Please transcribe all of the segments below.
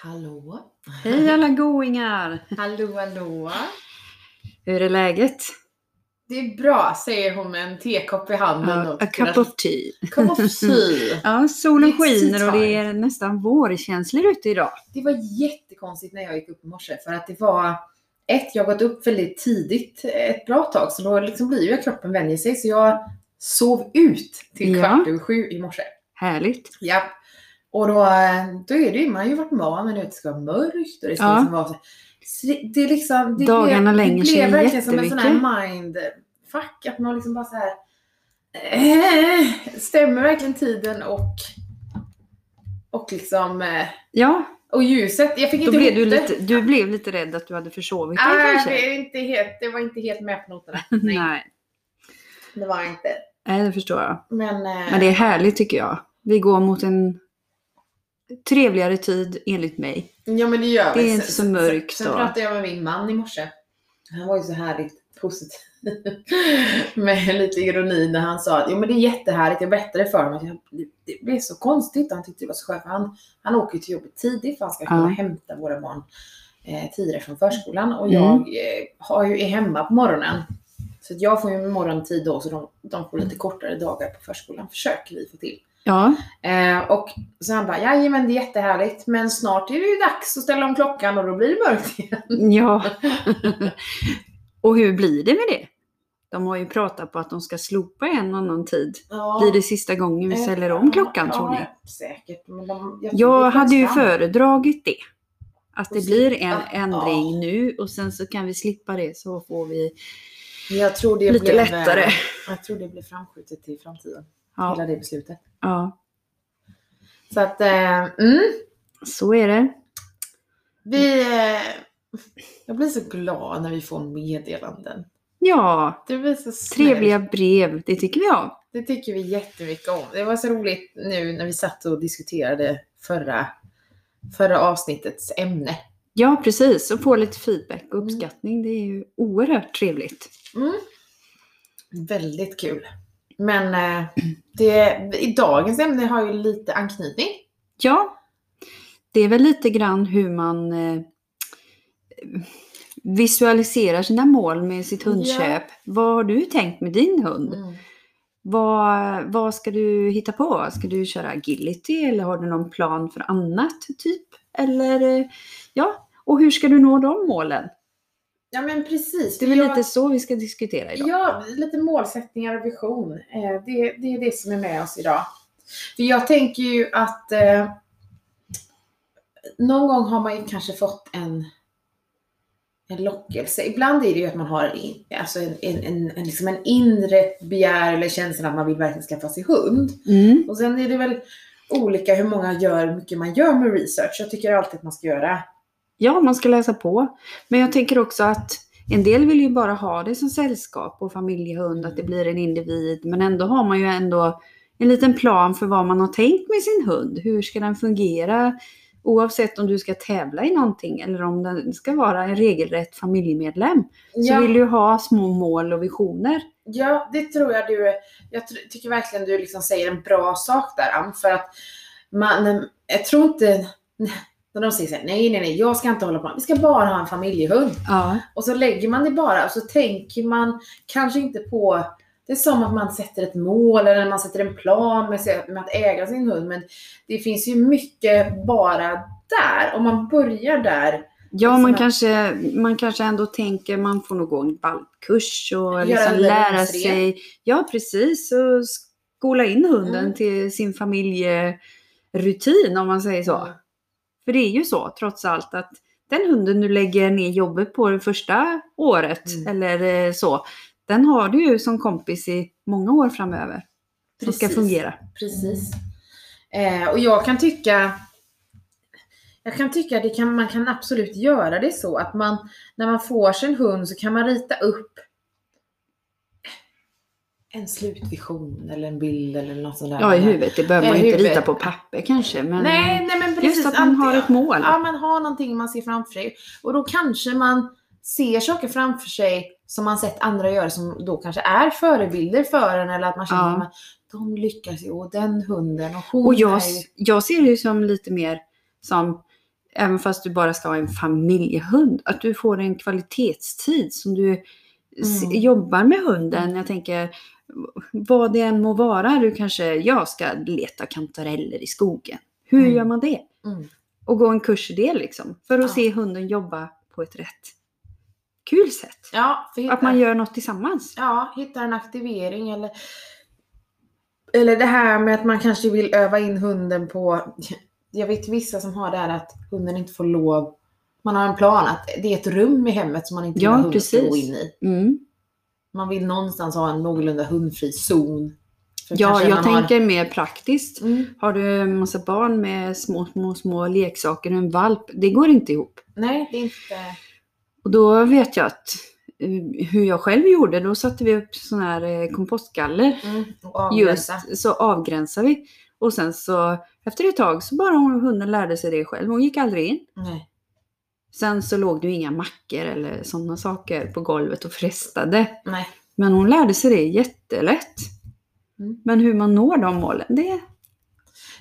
Hallå? Hej alla goingar! Hallå, hallå? Hur är läget? Det är bra, säger hon med en tekopp i handen. Ja, och a cup of tea. cup of tea. Ja, solen skiner och det är nästan vårkänslor ute idag. Det var jättekonstigt när jag gick upp i morse för att det var ett, jag har gått upp väldigt tidigt ett bra tag så då liksom blir ju kroppen vänjer sig så jag sov ut till Ja. kvart över sju i morse. Härligt. Ja. Och då, då är det ju, man har ju varit van vid att det ska vara mörkt och det ska Ja. liksom vara så. det, är liksom, det Dagarna blev, länger det blev verkligen som en sån här mindfuck. Att man liksom bara så här eh, stämmer verkligen tiden och och liksom eh, Ja, och ljuset. Jag fick då inte blev du lite, du blev lite rädd att du hade försovit dig Ah, kanske? det, är inte helt, det var inte helt med på noterna. Nej, Nej. det var inte. Nej, det förstår jag. Men, eh, Men det är härligt tycker jag. Vi går mot en trevligare tid enligt mig. Ja men det gör Det är vi. inte så mörkt Sen, då. sen pratade jag med min man i morse. Han var ju så härligt positiv. med lite ironi när han sa att jo men det är jättehärligt, jag berättade för honom att det blev så konstigt han tyckte det var så skönt. för Han, han åker till jobbet tidigt för han ska kunna Ja. hämta våra barn eh, tidigare från förskolan. Och Mm. jag eh, har ju, är hemma på morgonen. Så jag får ju morgontid då så de, de får lite kortare dagar på förskolan. Försöker vi få till. Ja, Eh, och så han bara, jajamän det är jättehärligt men snart är det ju dags att ställa om klockan och då blir det mörkt igen. ja. och hur blir det med det? De har ju pratat på att de ska slopa en annan tid. Ja. Blir det sista gången vi Eh, ställer om klockan ja, tror ni? säkert. Men de, jag, Jag hade ju föredragit det. Att det blir en ändring ja. nu och sen så kan vi slippa det så får vi Jag tror det lite blev, lättare. eh, Jag tror det blir framskjutet till framtiden. Ja, Hela det beslutet. Ja, Så att, eh, mm, så är det. vi... Eh, jag blir så glad när vi får meddelanden. Ja, Det blir så trevliga brev, det tycker vi om. Det tycker vi jättemycket om. Det var så roligt nu när vi satt och diskuterade förra, förra avsnittets ämne. Ja, precis. Och få lite feedback och Mm. uppskattning. Det är ju oerhört trevligt. Mm. Väldigt kul. Men eh, det, i dagens ämne har ju lite anknytning. Ja, det är väl lite grann hur man eh, visualiserar sina mål med sitt Ja. hundköp. Vad har du tänkt med din hund? Mm. Vad, vad ska du hitta på? Ska du köra agility eller har du någon plan för annat typ? Eller eh, ja, och hur ska du nå de målen? Ja men precis. Det är väl Jag- lite så vi ska diskutera idag. Ja, lite målsättningar och vision. Eh, det, det är det som är med oss idag. För jag tänker ju att eh, någon gång har man ju kanske fått en, en lockelse. Ibland är det ju att man har alltså en, en, en, en, liksom en inre begär eller känsla att man vill verkligen skaffa sig hund. Mm. Och sen är det väl olika hur många gör, hur mycket man gör med research. Jag tycker alltid att man ska göra. Ja, man ska läsa på. Men jag tänker också att en del vill ju bara ha det som sällskap och familjehund, att det blir en individ. Men ändå har man ju ändå en liten plan för vad man har tänkt med sin hund. Hur ska den fungera? Oavsett om du ska tävla i någonting eller om den ska vara en regelrätt familjemedlem. Så Ja. vill du ha små mål och visioner. Ja, det tror jag du... Jag tycker verkligen du liksom säger en bra sak där, Ann, För att man... Jag tror inte... När de säger så här, nej, nej, nej, jag ska inte hålla på. Vi ska bara ha en familjehund. Ja, Och så lägger man det bara och så tänker man kanske inte på... Det är som att man sätter ett mål eller man sätter en plan med, med att äga sin hund. Men det finns ju mycket bara där. Om man börjar där. ja Liksom man, att- kanske, man kanske ändå tänker man får nog gå en valpkurs och liksom lära sig. Ja, precis. Och skola in hunden Mm. till sin familjerutin om man säger så. Mm. För det är ju så trots allt att den hunden du lägger ner jobbet på det första året Mm. eller eh, så, den har du ju som kompis i många år framöver. Som ska fungera. Precis. Eh, och jag kan tycka jag kan tycka att man kan absolut göra det så att man när man får sin hund så kan man rita upp en slutvision eller en bild eller något sånt där. Ja, i huvudet. Det behöver man ju inte rita på papper kanske. Men Nej, nej men precis. just att man har ett mål. Ja, man har någonting man ser framför sig. Och då kanske man ser saker framför sig som man sett andra göra som då kanske är förebilder för en eller att man känner Ja. att de lyckas ju och den hunden och hon Och jag, är ju... jag ser det ju som lite mer som även fast du bara ska ha en familjehund, att du får en kvalitetstid som du Mm. jobbar med hunden. Jag tänker, vad det än må vara, du kanske, jag ska leta kantareller i skogen. Hur Mm. gör man det? Mm. Och gå en kurs i det liksom, för att Ja. se hunden jobba på ett rätt kul sätt. Ja, hitta, Att man gör något tillsammans. ja, hitta en aktivering eller eller det här med att man kanske vill öva in hunden på jag vet vissa som har det här att hunden inte får lov man har en plan att det är ett rum i hemmet som man inte Ja, vill att hunden ska precis. gå in i. Mm. Man vill någonstans ha en någorlunda hundfri zon. Ja, jag man har- tänker mer praktiskt. Mm, Har du en massa barn med små, små, små leksaker och en valp, det går inte ihop. nej, det är inte... Och då vet jag att eh, hur jag själv gjorde, då satte vi upp sådana här eh, kompostgaller. Mm. Just så avgränsar vi. Och sen så efter ett tag så bara hon, hunden lärde sig det själv. Hon gick aldrig in. Nej. Sen så låg det ju inga mackor eller sådana saker på golvet och frestade. Nej. Men hon lärde sig det jättelätt. Mm. Men hur man når de målen, det,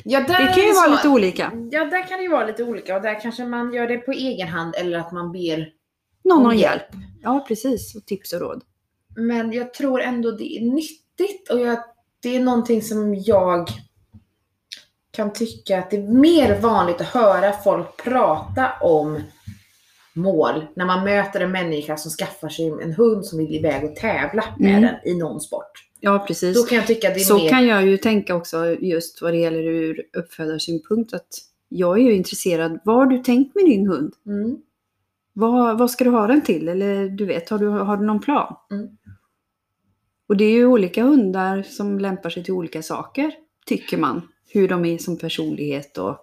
Ja, där det kan ju vara lite olika. Ja, där kan det ju vara lite olika och där kanske man gör det på egen hand eller att man ber. Någon Om hjälp. hjälp. Ja, precis. Och tips och råd. Men jag tror ändå det är nyttigt och jag, det är någonting som jag kan tycka att det är mer vanligt att höra folk prata om mål när man möter en människa som skaffar sig en hund som vill iväg och tävla med Mm. den i någon sport. Ja, precis. Då kan jag tycka det är Så mer... kan jag ju tänka också just vad det gäller ur uppfödarsynpunkt att jag är ju intresserad. Vad har du tänkt med din hund? Mm. Vad, vad ska du ha den till? Eller du vet, har du, har du någon plan? Mm. Och det är ju olika hundar som lämpar sig till olika saker, tycker man. Hur de är som personlighet och,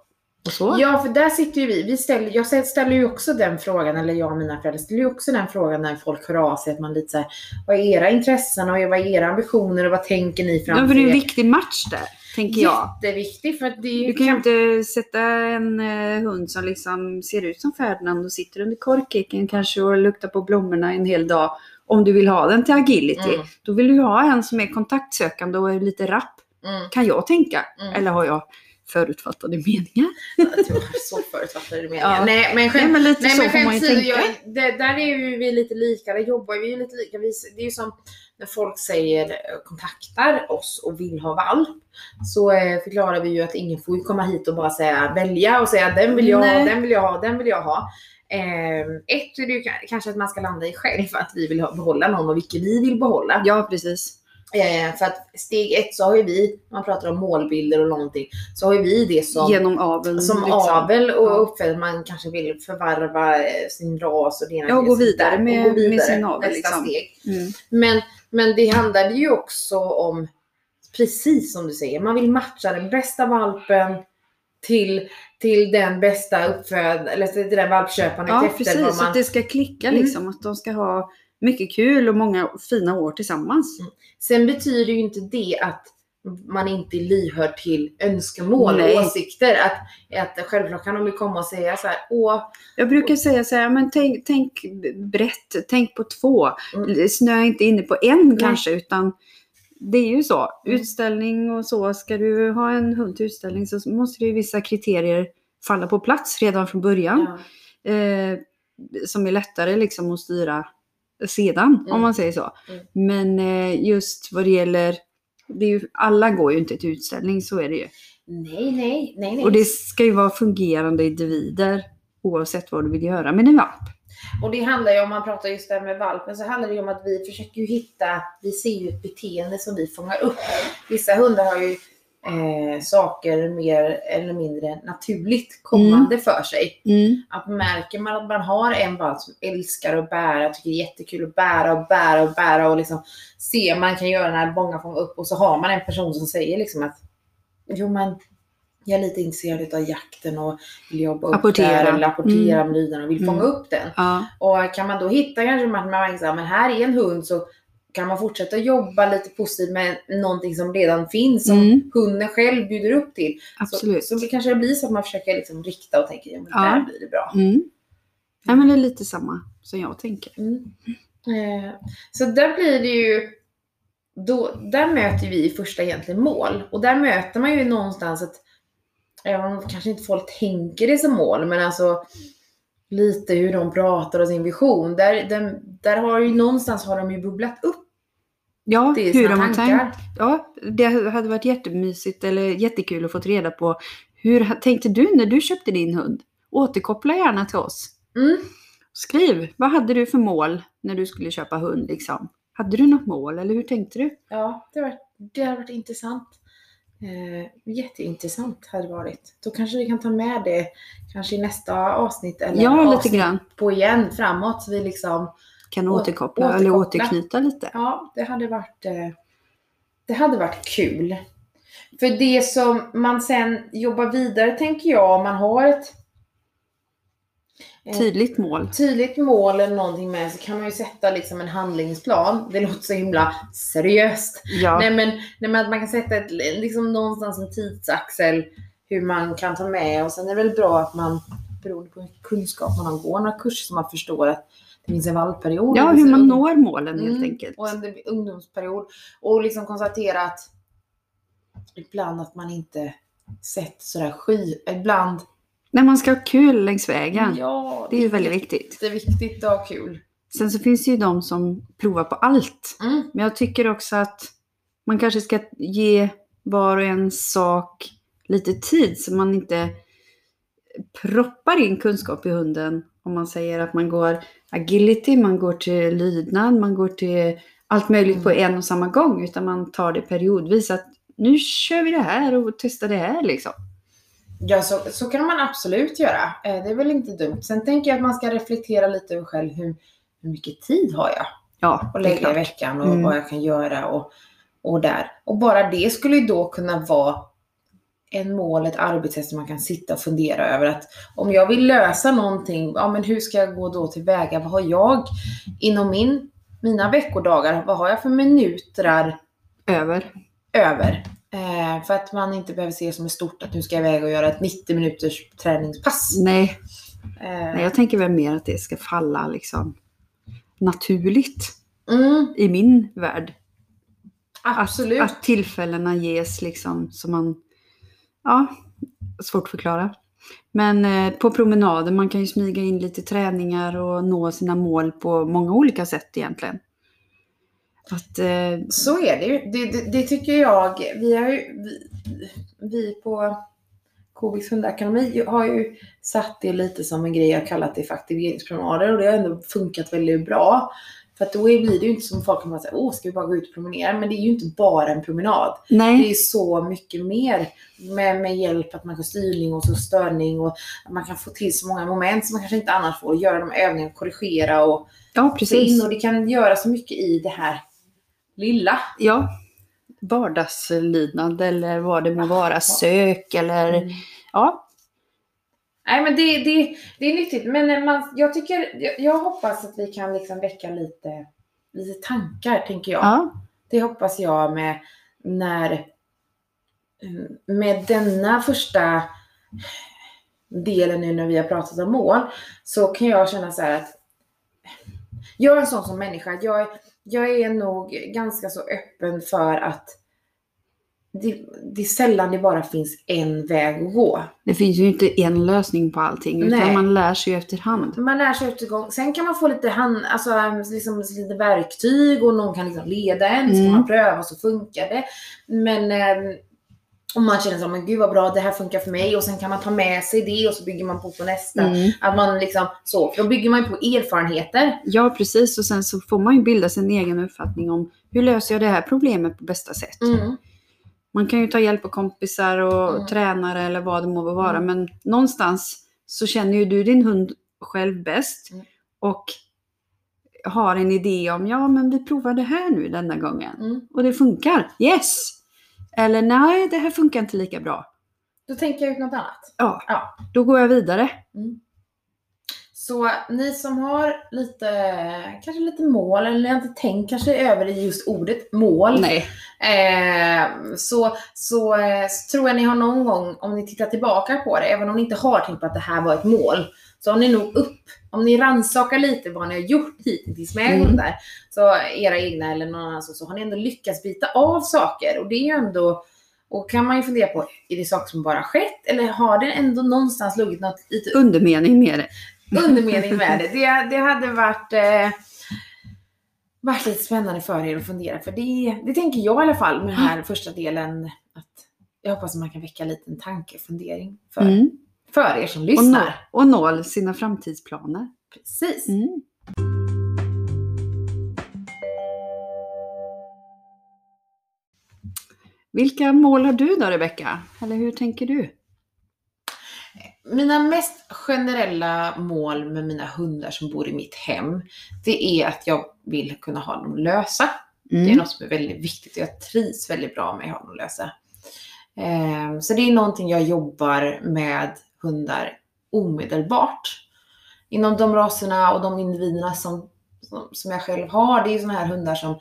och så. Ja, för där sitter ju vi. vi ställer, jag ställer ju också den frågan, eller jag och mina föräldrar ställer ju också den frågan när folk hör av sig. Att man lite så här, vad är era intressen och vad är era ambitioner och vad tänker ni Ja, framför för det är en er? viktig match där, tänker jag. Jätteviktigt för att det är ju... Du kan ju inte sätta en eh, hund som liksom ser ut som Ferdinand och sitter under korkeken kanske och luktar på blommorna en hel dag. Om du vill ha den till agility. Mm. Då vill du ha en som är kontaktsökande och är lite rapp. Mm. Kan jag tänka. Mm. Eller har jag förutfattade meningar? Att jag har så förutfattade meningar. Ja. Nej, men Nej, skämt, men lite nej, så men får man ju tänka. jag, det, där är ju vi lite lika. Där jobbar vi ju lite lika. Vi, det är ju som när folk säger, eh, kontaktar oss och vill ha valp. Så eh, förklarar vi ju att ingen får komma hit och bara säga välja och säga den vill jag ha, Nej. den vill jag ha, den vill jag ha. Eh, ett är det ju ka- kanske att man ska landa i själv att vi vill ha, behålla någon och vilken vi vill behålla. Ja, precis. Eh, för att steg ett så har ju vi, när man pratar om målbilder och någonting, så har ju vi det som Genom aveln. som liksom. avel och Ja. uppfödare, man kanske vill förvarva eh, sin ras och det ena Ja, och med gå vidare där, och med- gå vidare, med sin avel, nästa liksom. steg. Mm. Men, men det handlar ju också om, precis som du säger, man vill matcha den bästa valpen till, till den bästa uppfödaren, eller till den valpköparen Ja, efter precis. man, att det ska klicka Mm. liksom. Att de ska ha mycket kul och många fina år tillsammans. Sen betyder ju inte det att man inte är lyhörd till önskemål Nej. och åsikter. Att, att självklart kan de ju komma och säga så här, åh, Jag brukar säga så här, men tänk, tänk brett, tänk på två. Mm. Snöa inte inne på en kanske, utan det är ju så. Mm. Utställning och så, ska du ha en hund till utställning så måste det ju vissa kriterier falla på plats redan från början. ja. Eh, som är lättare liksom att styra sedan, Mm. om man säger så. Mm. Men eh, just vad det gäller, det ju, alla går ju inte till utställning, så är det ju. Nej, nej, nej, nej. Och det ska ju vara fungerande individer oavsett vad du vill göra med din valp. Och det handlar ju om, man pratar just där med valpen, så handlar det ju om att vi försöker ju hitta, vi ser ju ett beteende som vi fångar upp. Vissa hundar har ju eh, saker mer eller mindre naturligt kommande för sig. Att märker man att man har en valp som älskar att bära, tycker det är jättekul att bära och bära och bära och liksom se man kan göra när många fångar upp och så har man en person som säger liksom att jo men jag är lite intresserad av jakten och vill jobba upp Apportera. där eller apportera Mm. med lydan och vill Mm. fånga upp den. Ja. Och kan man då hitta kanske att man märker men här är en hund så kan man fortsätta jobba lite positivt med någonting som redan finns, som Mm. hunden själv bjuder upp till. Absolut. Så, så det kanske blir så att man försöker liksom rikta och tänker, ja men Ja. där blir det bra. Mm. Ja, men det är lite samma som jag tänker. Mm. Eh, så där blir det ju, då, där möter vi första egentligen mål. Och där möter man ju någonstans att även om kanske inte folk tänker det som mål, men alltså lite hur de pratar och sin vision. Där, den, där har ju någonstans har de ju bubblat upp Ja, det hur de har tänkt. Ja, det hade varit jättemysigt eller jättekul att få reda på. Hur tänkte du när du köpte din hund? Återkoppla gärna till oss. Mm. Skriv, vad hade du för mål när du skulle köpa hund liksom? Hade du något mål eller hur tänkte du? Ja, det har varit, det har varit intressant. Eh, jätteintressant hade det varit. Då kanske vi kan ta med det kanske i nästa avsnitt eller Ja, lite avsnitt grann. på igen framåt. Så vi liksom, Kan Å- återkoppla, eller återkoppla. återknyta lite. ja, det hade varit, eh, det hade varit kul. För det som man sen jobbar vidare tänker jag, om man har ett eh, Tydligt mål. tydligt mål eller någonting med så kan man ju sätta liksom en handlingsplan. Det låter så himla seriöst. Ja, Nej men, nej men att man kan sätta ett, liksom någonstans en tidsaxel hur man kan ta med och sen är det väl bra att man beroende på vilken kunskap man har går några kurser så man förstår att det finns en vallperiod. ja finns hur man når målen helt Mm, enkelt. Och en ungdomsperiod. Och liksom konstatera att ibland att man inte sett sådär sky. Ibland. När man ska ha kul längs vägen. Ja, Det är ju väldigt viktigt. Det är viktigt att ha kul. Sen så finns det ju de som provar på allt. Mm. Men jag tycker också att man kanske ska ge var och en sak lite tid så man inte proppar in kunskap i hunden. Om man säger att man går agility, man går till lydnad, man går till allt möjligt på en och samma gång. Utan man tar det periodvis. Att nu kör vi det här och testar det här liksom. Ja, så, så kan man absolut göra. Eh, Det är väl inte dumt. Sen tänker jag att man ska reflektera lite över själv. Hur, hur mycket tid har jag Ja, är lägga i veckan och Mm. vad jag kan göra och, och där. Och bara det skulle ju då kunna vara en mål, ett arbetssätt som man kan sitta och fundera över att om jag vill lösa någonting, ja men hur ska jag gå då tillväga? Vad har jag inom min, mina veckodagar, vad har jag för minuter Över. över? Eh, för att man inte behöver se det som är stort att nu ska jag iväg och göra ett 90 minuters träningspass. Nej, Eh, nej, jag tänker väl mer att det ska falla liksom naturligt mm, i min värld. absolut. Att tillfällena ges liksom som man... Ja, svårt att förklara. Men eh, på promenader, man kan ju smyga in lite träningar och nå sina mål på många olika sätt egentligen. Att, eh, Så är det ju. Det, det, det tycker jag. Vi, har ju, vi, vi på Koviks hundakademi har ju satt det lite som en grej jag kallat det för aktiveringspromenader och det har ändå funkat väldigt bra. För att då blir det ju inte som folk att säga, åh ska vi bara gå ut och promenera? Men det är ju inte bara en promenad. Det nej, är så mycket mer med, med hjälp att man kan styrning och så störning och att man kan få till så många moment som man kanske inte annars får. Göra de övningarna, korrigera och ja precis. och det kan göra så mycket i det här lilla. Ja, vardagslydnad eller vad det må vara, sök eller Mm. ja, Nej men det, det, det är nyttigt. Men eh, man, jag tycker, jag, jag hoppas att vi kan liksom väcka lite, lite tankar tänker jag. ja, Det hoppas jag med när mm, med denna första delen nu när vi har pratat om mål så kan jag känna så här att jag är en sån som människa. Jag, jag är nog ganska så öppen för att det, det är sällan det bara finns en väg att gå. det finns ju inte en lösning på allting utan Nej. man lär sig ju efterhand. Man lär sig utegång. Sen kan man få lite, hand, alltså, liksom, lite verktyg och någon kan liksom leda en. Så Mm. kan man pröva så funkar det. Men eh, om man känner så, men gud vad bra, det här funkar för mig. Och sen kan man ta med sig det och så bygger man på på nästa. Mm. Att man liksom så, då bygger man ju på erfarenheter. Ja, precis. Och sen så får man ju bilda sin egen uppfattning om hur löser jag det här problemet på bästa sätt. Mm. Man kan ju ta hjälp av kompisar och Mm. tränare eller vad det må vara. Mm. Men någonstans så känner ju du din hund själv bäst. Mm. Och har en idé om, ja men vi provar det här nu denna gången. Mm. Och det funkar. Yes! Eller nej, det här funkar inte lika bra. Då tänker jag ut något annat. Ja, Ja. då går jag vidare. Så ni som har lite, kanske lite mål, eller ni har inte tänkt kanske över just ordet mål. Nej. Eh, så, så, eh, så tror jag ni har någon gång, om ni tittar tillbaka på det, även om ni inte har tänkt på att det här var ett mål, så har ni nog upp, om ni rannsakar lite vad ni har gjort hittills med Mm. hundar, så era egna eller någon annan, så, så har ni ändå lyckats bita av saker. Och det är ju ändå, Och kan man ju fundera på, är det saker som bara skett eller har det ändå någonstans luggit något lite Undermening med det. Undermening med det? Det, det hade varit, eh, varit lite spännande för er att fundera. För det, det tänker jag i alla fall med den här första delen. Att jag hoppas att man kan väcka en liten tanke och fundering för, Mm. för er som Och, nå, lyssnar. och nå sina framtidsplaner. Precis. Mm. Vilka mål har du då Rebecka? Eller hur tänker du? Mina mest generella mål med mina hundar som bor i mitt hem, det är att jag vill kunna ha dem lösa. Det är Mm. något som är väldigt viktigt och jag trivs väldigt bra med att ha dem lösa. Ehm, Så det är någonting jag jobbar med hundar omedelbart. Inom de raserna och de individerna som, som, som jag själv har, det är ju sådana här hundar som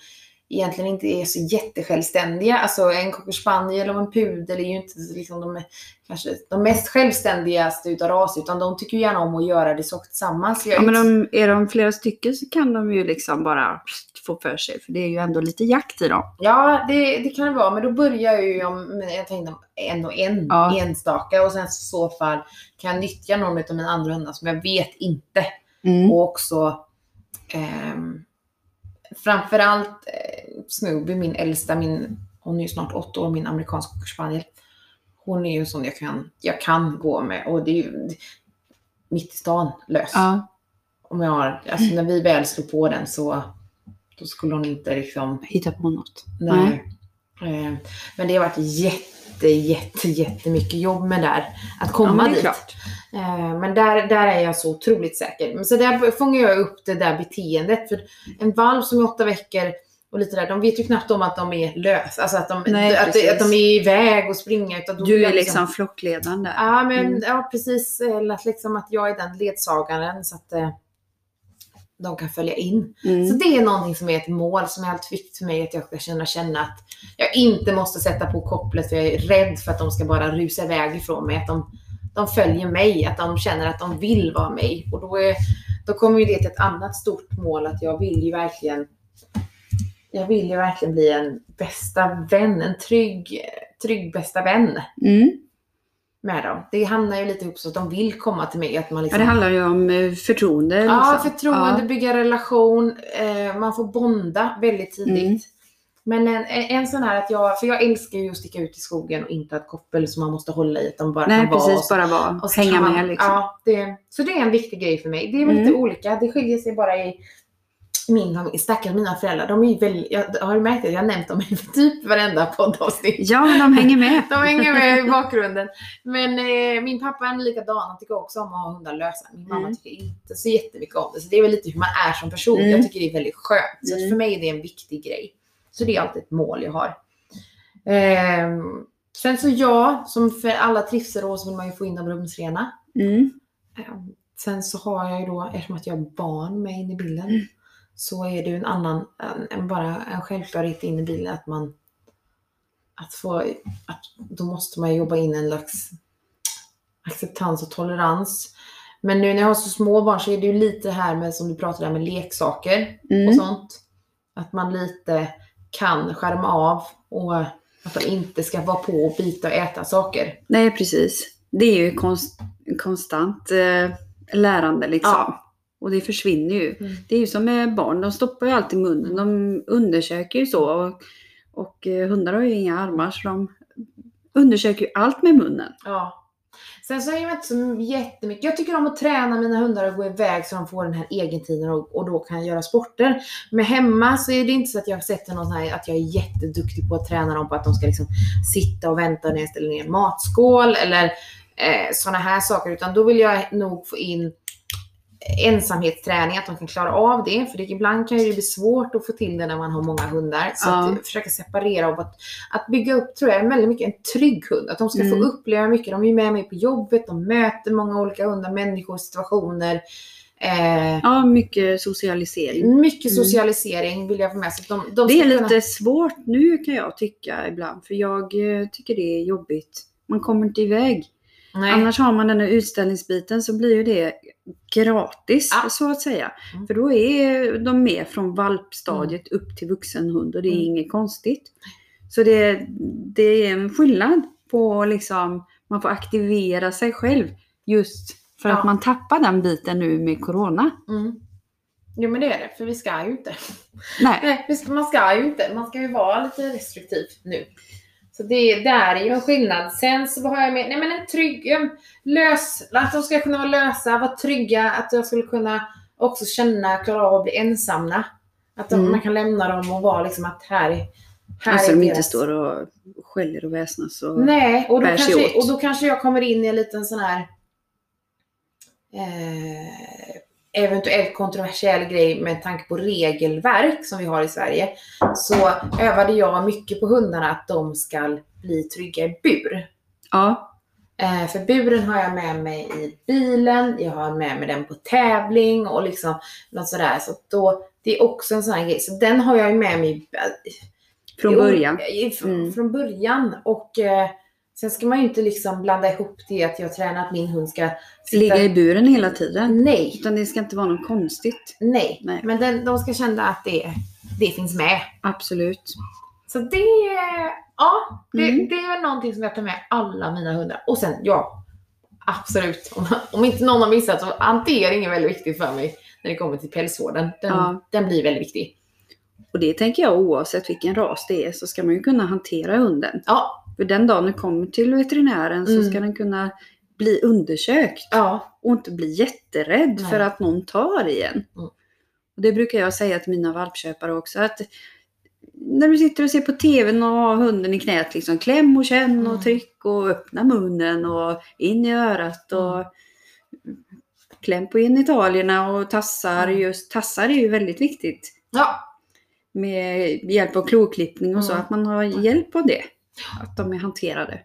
egentligen inte är så jättesjälvständiga. Alltså en cocker spaniel och en pudel är ju inte liksom de, kanske de mest självständigaste utav raser, utan de tycker ju gärna om att göra det saker tillsammans. Jag Ja, men om, är de flera stycken så kan de ju liksom bara få för sig. För det är ju ändå lite jakt i dem. Ja, det, det kan det vara, men då börjar jag ju om, men jag tänkte en och en Ja. enstaka och sen i så fall kan jag nyttja någon av mina andra hundar som jag vet inte. Mm. Och också ehm, framförallt eh, Snoopy, min äldsta, min, hon är ju snart åtta år, min amerikansk cocker spaniel. Hon är ju en sån jag kan, jag kan gå med och det är ju mitt i stan lös. Ja, Om jag har, alltså när vi väl slår på den så då skulle hon inte liksom hitta på något. Nej. Eh, Men det har varit jätte, jätte, jättemycket jobb med där. Att komma ja, det dit. klart. Eh, Men där, där är jag så otroligt säker. Så där fångar jag upp det där beteendet. För en valp som är åtta veckor och lite där, de vet ju knappt om att de är lös. Alltså att de, Nej, att, att de är iväg och springa. Utan Du är liksom flockledaren där. Ja, men, Mm. ja precis. Att, liksom att jag är den ledsagaren så att eh, de kan följa in. Mm. Så det är någonting som är ett mål som är allt viktigt för mig att jag ska känna, känna att jag inte måste sätta på kopplet för jag är rädd för att de ska bara rusa iväg ifrån mig. Att de, de följer mig, att de känner att de vill vara mig. Och då, är, då kommer ju det till ett annat stort mål att jag vill ju verkligen jag vill ju verkligen bli en bästa vän, en trygg, trygg bästa vän Mm. med dem. Det hamnar ju lite ihop så att de vill komma till mig. Att man Ja, liksom, det handlar ju om eh, förtroende. Ja, liksom. förtroende, bygga relation, eh, man får bonda väldigt tidigt. Mm. Men en, en, sån här att jag, för jag älskar ju att sticka ut i skogen och inte ha ett koppel som man måste hålla i, de bara Nej, och precis. så- Bara vara. och Hänga man- med liksom. Ja, det, så det är en viktig grej för mig. Det är väl lite Mm. olika, det skiljer sig bara i min familj. Stackars mina föräldrar, de är ju väldigt, jag har du märkt att jag har nämnt dem i typ varenda poddavsnitt. Ja, men de hänger med. De hänger med i bakgrunden. Men eh, min pappa är likadan. Han tycker också om att ha hundar lösa. Min mamma Mm. tycker inte så jättemycket om det. Så det är väl lite hur man är som person. Mm. Jag tycker det är väldigt skönt. Så Mm. för mig är det en viktig grej. Så det är alltid ett mål jag har. Ehm, sen så ja, som för alla trivselråd så vill man ju få in dem rumsrena. Mm. Ehm, sen så har jag ju då, eftersom att jag har barn med in i bilden, Mm. så är det ju en annan, en, en, bara en självklarhet in i bilden att man att få, att då måste man jobba in en slags acceptans och tolerans. Men nu när jag har så små barn så är det ju lite här med, som du pratade om, med leksaker och Mm. sånt. Att man lite kan skärma av och att de inte ska vara på och bita och äta saker. Nej, precis. Det är ju konst, konstant eh, lärande liksom. Ja. Och det försvinner ju. Mm. Det är ju som med barn, de stoppar ju alltid munnen. De undersöker ju så. Och, och eh, hundar har ju inga armar så de undersöker ju allt med munnen. Ja. Sen så är jag inte så jättemycket. Jag tycker om att träna mina hundar och gå iväg så de får den här egentiden och, och då kan jag göra sporter. Men hemma så är det inte så att jag sätter någon sån här, att jag är jätteduktig på att träna dem på att de ska liksom sitta och vänta när jag ställer ner en matskål eller eh, sådana här saker. Utan då vill jag nog få in ensamhetsträning, att de kan klara av det. För det, ibland kan det bli svårt att få till det när man har många hundar. Så Ja. att försöka separera och att, att bygga upp, tror jag, väldigt mycket en trygg hund. Att de ska Mm. få uppleva mycket. De är ju med mig på jobbet, de möter många olika hundar, människor, situationer. Eh, Ja, mycket socialisering. mycket Mm. socialisering vill jag få med sig. De, de Det är ska lite kunna- svårt nu kan jag tycka ibland. För jag eh, tycker det är jobbigt. Man kommer inte iväg. Nej. Annars har man den här utställningsbiten så blir ju det gratis Ja. så att säga. Mm. För då är de med från valpstadiet upp till vuxen hund och det är Mm. inget konstigt. Så det, det är en skillnad på liksom, man får aktivera sig själv just för Ja. att man tappar den biten nu med corona. Mm. Jo men det är det, för vi ska ju inte. Nej, Nej, man ska ju inte. Man ska ju vara lite restriktiv nu. Så det, det är ju en skillnad. Sen så har jag med, nej men en trygg, lös, att de ska kunna vara lösa, vara trygga, att jag skulle kunna också känna, klara av att bli ensamma. Att de, Mm. man kan lämna dem och vara liksom att här, är- här alltså är de inte deras- står och skäller och väsnas. Och... Nej, och då, bär sig kanske, åt. och då kanske jag kommer in i en liten sån här eh, eventuellt kontroversiell grej med tanke på regelverk som vi har i Sverige. Så övade jag mycket på hundarna att de ska bli trygga i bur. Ja, Eh, för buren har jag med mig i bilen, jag har med mig den på tävling och liksom något sådär. Så då, det är också en sån här grej. Så den har jag ju med mig från Jo, början. Mm. Från början. Och eh, sen ska man ju inte liksom blanda ihop det att jag tränar att min hund ska sitta... Ligga i buren hela tiden. Nej, Utan det ska inte vara något konstigt. nej. Nej. Men den, de ska känna att det, det finns med. Absolut. Så det, ja, det, Mm. det är någonting som jag tar med alla mina hundar. Och sen, ja, absolut. Om, om inte någon har missat så hantering är väldigt viktigt för mig när det kommer till pälsvården. Den, Ja. den blir väldigt viktig. Och det tänker jag oavsett vilken ras det är så ska man ju kunna hantera hunden. Ja, För den dagen den kommer till veterinären så Mm. ska den kunna bli undersökt. ja, och inte bli jätterädd Nej. för att någon tar i en. Mm. Och det brukar jag säga till mina valpköpare också. Att när du sitter och ser på TVn och har hunden i knät, liksom, kläm och känn Mm. och tryck och öppna munnen och in i örat och Mm. kläm på genitalierna och tassar. Mm. Just tassar är ju väldigt viktigt ja, med hjälp av kloklippning och så, Mm. att man har hjälp av det. Att de är hanterade.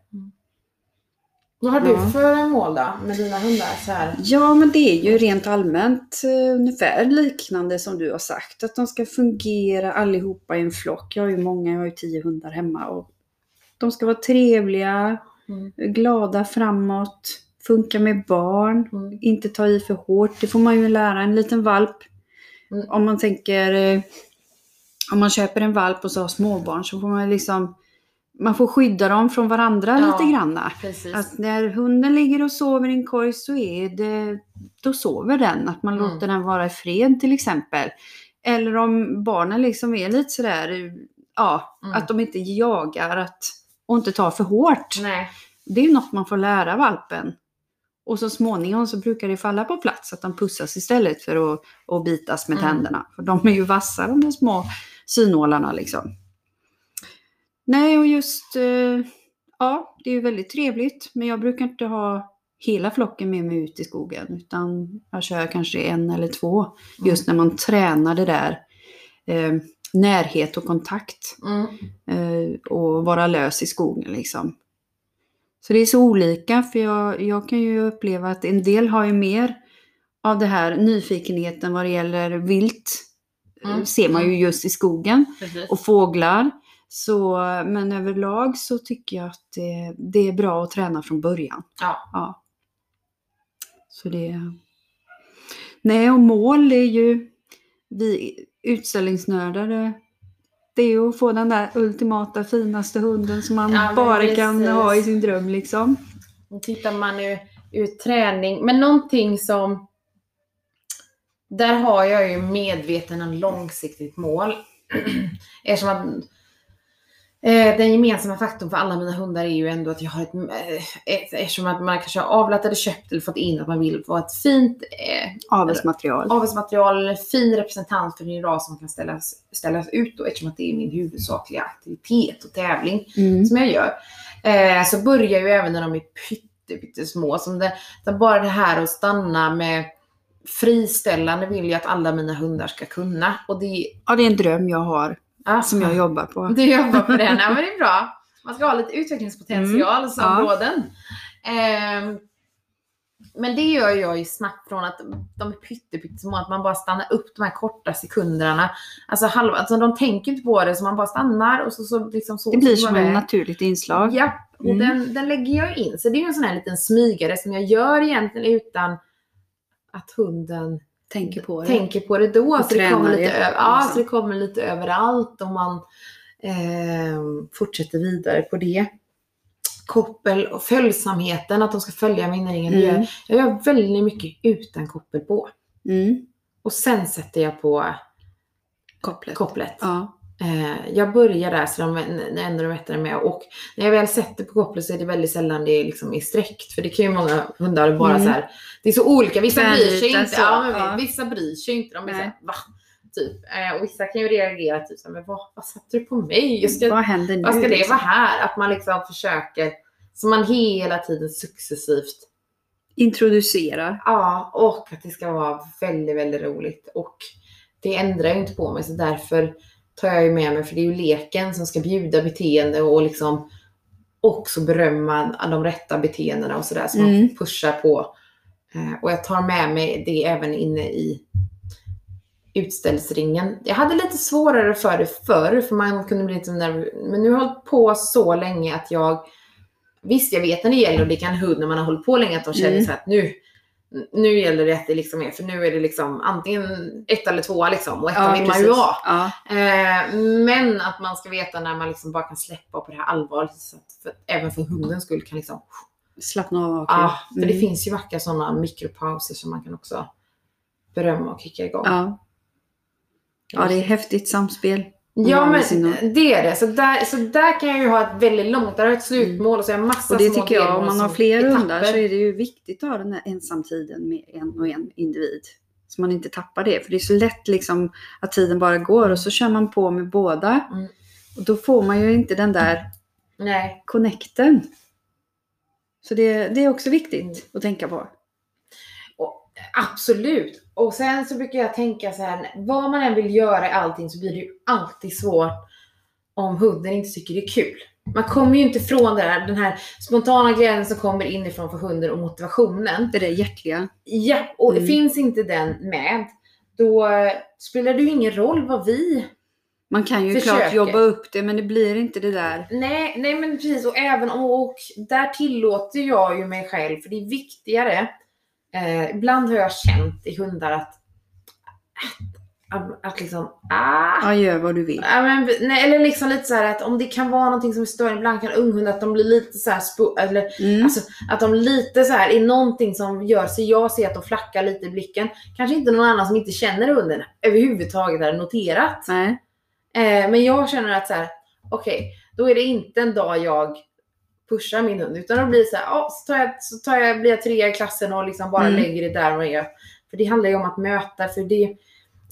vad har du Ja. för mål då med dina hundar? Så här? Ja, men det är ju rent allmänt eh, ungefär liknande som du har sagt. Att de ska fungera allihopa i en flock. Jag har ju många, jag har ju tio hundar hemma. Och de ska vara trevliga, Mm. glada framåt, funka med barn, Mm. inte ta i för hårt. Det får man ju lära en liten valp. Mm. Om man tänker, eh, om man köper en valp och så har småbarn så får man liksom, man får skydda dem från varandra Ja. lite granna. Precis. Att när hunden ligger och sover i en korg så är det, då sover den. Att man Mm. låter den vara i fred till exempel. Eller om barnen liksom är lite sådär, ja, Mm. att de inte jagar att, och inte tar för hårt. Nej. Det är ju något man får lära valpen. Och så småningom så brukar det falla på plats att de pussas istället för att, att bitas med Mm. tänderna. För de är ju vassa de där små synålarna liksom. Nej och just, eh, ja det är ju väldigt trevligt. Men jag brukar inte ha hela flocken med mig ut i skogen. Utan jag kör kanske en eller två. Just när man tränar det där eh, närhet och kontakt Mm. eh, och vara lös i skogen liksom. Så det är så olika för jag, jag kan ju uppleva att en del har ju mer av det här nyfikenheten vad det gäller vilt. eh, Mm. Ser man ju just i skogen Precis. och fåglar. Så, men överlag så tycker jag att det, det är bra att träna från början. Ja. Ja. Så det... Nej, och mål är ju vi utställningsnördar. det- är ju att få den där ultimata finaste hunden som man Ja, bara kan precis. ha i sin dröm liksom. Då tittar man ur, ur träning. Men någonting som... Där har jag ju medveten och långsiktigt mål. Eftersom att den gemensamma faktorn för alla mina hundar är ju ändå att jag har ett... Eh, ett eftersom att man kanske har avlat eller köpt eller fått in att man vill få ett fint eh, Avelsmaterial. avelsmaterial fin representant för min ras som kan ställas, ställas ut då, eftersom att det är min huvudsakliga aktivitet och tävling Mm. som jag gör. Eh, så börjar ju även när de är pytte, pyttesmå. Som det, bara det här att stanna med friställande vill jag att alla mina hundar ska kunna. Och det, Ja, det är en dröm jag har ah, som jag jobbar på. Du jobbar på den, ja men det är bra. Man ska ha lite utvecklingspotential som ja. båden. Ehm, men det gör jag ju snabbt från att de är pytte, pyttesmå, att man bara stannar upp de här korta sekunderna. Alltså, halva, alltså de tänker inte på det, så man bara stannar och så, så liksom så. Det blir som ett naturligt inslag. Ja, och Mm. den, den lägger jag in. Så det är ju en sån här liten smygare som jag gör egentligen utan att hunden Tänker på det. tänker på det då. Och Så det, kommer lite över, ja, så det kommer lite överallt och man eh, fortsätter vidare på det. Koppel och följsamheten, att de ska följa min ringen. det Mm. gör- Jag gör väldigt mycket utan koppel på. Mm. Och sen sätter jag på Kopplet. kopplet. Ja. Eh, jag börjar där så de ändå de mättare med. Och när jag väl sätter på kopplet så är det väldigt sällan det är liksom är sträckt. För det kan ju många hundar bara Mm. så här. Det är så olika. Vissa bryr sig Tvärnita inte. så, Ja, ja. Vissa bryr sig inte. De är Nej. va? Typ. Eh, och vissa kan ju reagera typ såhär, men vad, vad satte du på mig? Jag ska, Vad händer nu? vad ska det liksom? vara här? Att man liksom försöker. Så man hela tiden successivt Introducera. Ja, och att det ska vara väldigt, väldigt roligt. Och det ändrar ju inte på mig så därför tar jag ju med mig, för det är ju leken som ska bjuda beteende och liksom också berömma de rätta beteendena och sådär som Mm. man pushar på. Eh, och jag tar med mig det även inne i utställsringen. Jag hade lite svårare för det förr, för man kunde bli lite nervös. Men nu har jag hållit på så länge att jag Visst, jag vet när det gäller och det kan hund när man har hållit på länge att de känner Mm. så att nu, nu gäller det att det liksom är, för nu är det liksom antingen ett eller tvåa liksom och ettan vill man ju vara. Ja. Eh, men att man ska veta när man liksom bara kan släppa på det här allvaret. Så att för, även för hundens skull kan liksom, Slappna av. ah, okej. för det Mm. finns ju vackra sådana mikropauser som man kan också berömma och kicka igång. Ja. ja, det är häftigt samspel. Ja men med sin- det är det. Så där, så där kan jag ju ha ett väldigt långt, där har jag ett slutmål och så har jag massa Och det små tycker jag, om man har fler etapper. hundar så är det ju viktigt att ha den här ensamtiden med en och en individ. Så man inte tappar det. För det är så lätt liksom att tiden bara går och så kör man på med båda. Mm. Och då får man ju inte den där Nej. connecten. Så det, det är också viktigt Mm. att tänka på. Och, absolut. Och sen så brukar jag tänka så här, vad man än vill göra i allting så blir det ju alltid svårt om hunden inte tycker det är kul. Man kommer ju inte ifrån det här, den här spontana glädjen som kommer inifrån för hunden och motivationen. Det där hjärtliga. Ja, och Mm. finns inte den med, då spelar det ju ingen roll vad vi Man kan ju Försöker. klart jobba upp det men det blir inte det där. Nej, nej men precis. Och även om, och där tillåter jag ju mig själv, för det är viktigare. Eh, ibland har jag känt i hundar att, att, att liksom, ah, Ja, gör vad du vill. Ja, men, nej, eller liksom lite så här att om det kan vara någonting som är störande, ibland kan unghundar att de blir lite så här spo- eller Mm. alltså att de lite så här är någonting som gör så jag ser att de flackar lite i blicken. Kanske inte någon annan som inte känner hunden överhuvudtaget har noterat. Nej. Eh, men jag känner att så här, okej, då är det inte en dag jag pushar min hund, utan blir det så här, ja, så, tar jag, så tar jag, blir jag trea i klassen och liksom bara Mm. lägger det där och gör. För det handlar ju om att möta, för det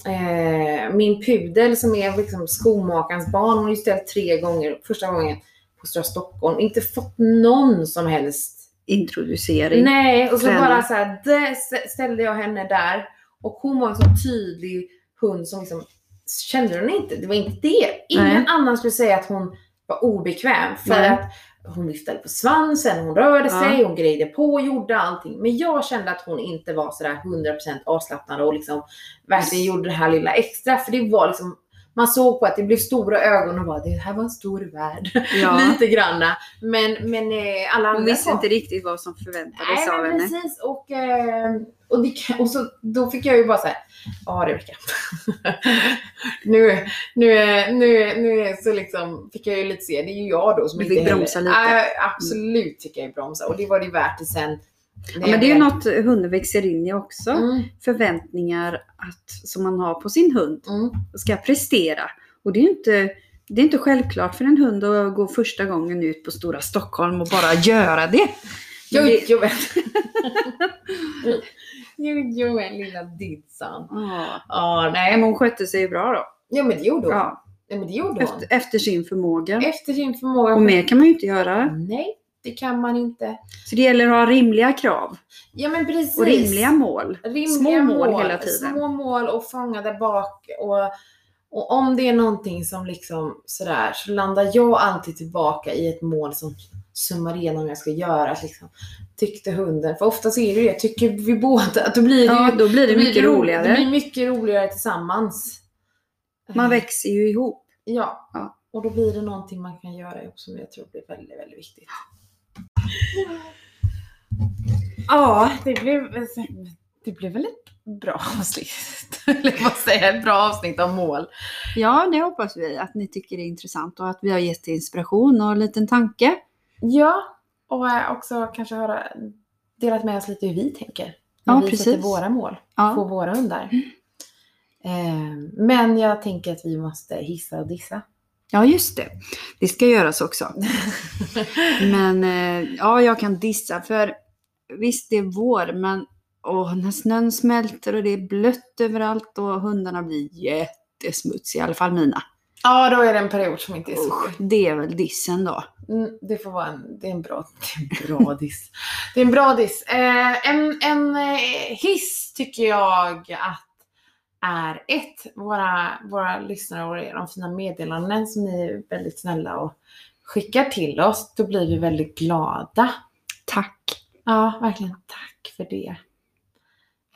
eh, min pudel som är liksom skomakarens barn, hon har ju ställt tre gånger, första gången på Stora Stockholm, inte fått någon som helst Introducering. Nej, och så Träning. bara så här, ställde jag henne där och hon var en så tydlig hund som liksom kände hon inte, det var inte det. Ingen Nej. annan skulle säga att hon var obekväm för Nej. att hon viftade på svansen, hon rörde Ja. sig, hon grejde på, gjorde allting. Men jag kände att hon inte var sådär 100% avslappnad och liksom verkligen gjorde det här lilla extra. För det var liksom, man såg på att det blev stora ögon och bara det här var en stor värld. Ja. Lite granna. Men, men eh, alla andra Hon visste inte riktigt vad som förväntades Nej, av henne. precis. Och, eh, och, det, och så, då fick jag ju bara säga ja Rebecka. nu, nu, nu, nu så liksom fick jag ju lite se, det är ju jag då som Du inte fick heller- bromsa lite. Ja, absolut fick jag ju bromsa och det var det värt det sen. Ja, men det är ju något hunden växer in i också. Mm, Förväntningar att, som man har på sin hund mm. ska prestera. Och det är ju inte, det är inte självklart för en hund att gå första gången ut på Stora Stockholm och bara göra det. Jo, det jo, jo, jo, men lilla Didsan. ja. Ja, Nej, men, hon skötte sig bra då. ja, men det gjorde hon. Ja, Ja, men det gjorde hon. efter, efter sin förmåga. Efter sin förmåga. Och mer kan man ju inte göra. Nej, det kan man inte. Så det gäller att ha rimliga krav Ja, men precis. och rimliga mål. rimliga Små mål hela tiden. Små mål och fånga där bak. Och, och om det är någonting som liksom sådär så landar jag alltid tillbaka i ett mål som summar igenom jag ska göra. Liksom. Tyckte hunden, för ofta så är det det, tycker vi båda, att då blir det Ja, då blir det då mycket ro- roligare. Det blir mycket roligare tillsammans. Man växer ju ihop. Ja. Ja. Och då blir det någonting man kan göra ihop som jag tror blir väldigt, väldigt viktigt. Ja, det blev, det blev väl ett bra avsnitt. Eller vad säger? Ett bra avsnitt om mål. Ja, det hoppas vi att ni tycker är intressant och att vi har gett inspiration och en liten tanke. Ja, och eh, också kanske höra, delat med oss lite hur vi tänker. När Ja, vi precis. sätter våra mål på Ja, våra hundar. Eh, men jag tänker att vi måste hissa och dissa. Ja just det. Det ska göras också. Men eh, ja, jag kan dissa för visst det är vår men åh, när snön smälter och det är blött överallt och hundarna blir jättesmutsiga, i alla fall mina. Ja, då är det en period som inte är så Usch, det är väl dissen då. Mm, det får vara en, det är en bra, det är en bra diss. Det är en bra diss. Eh, en en eh, hiss tycker jag att är ett, våra, våra lyssnare och de fina meddelanden som ni är väldigt snälla och skickar till oss. Då blir vi väldigt glada. Tack. Ja, verkligen tack för det.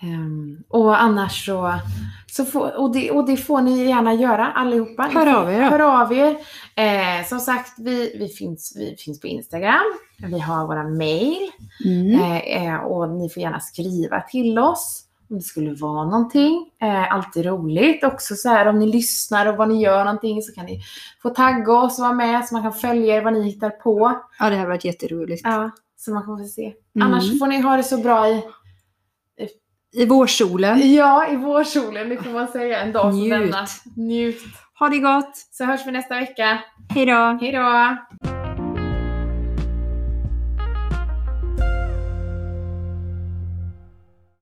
Ehm, och annars så, så får, och, det, och det får ni gärna göra allihopa. Hör av er. Hör av er. Eh, som sagt, vi, vi, finns, vi finns på Instagram. Vi har våra mail. Mm. Eh, eh, och ni får gärna skriva till oss om det skulle vara någonting. Eh, alltid roligt. Också så här om ni lyssnar och vad ni gör någonting så kan ni få tagga oss och vara med så man kan följa er vad ni hittar på. Ja, det här har varit jätteroligt. Ja, så man kan få se. Mm. Annars får ni ha det så bra i, I vårsolen. ja, i vårsolen. Det får man säga en dag som Njut. denna. Njut. Ha det gott. Så hörs vi nästa vecka. Hej då. Hej då!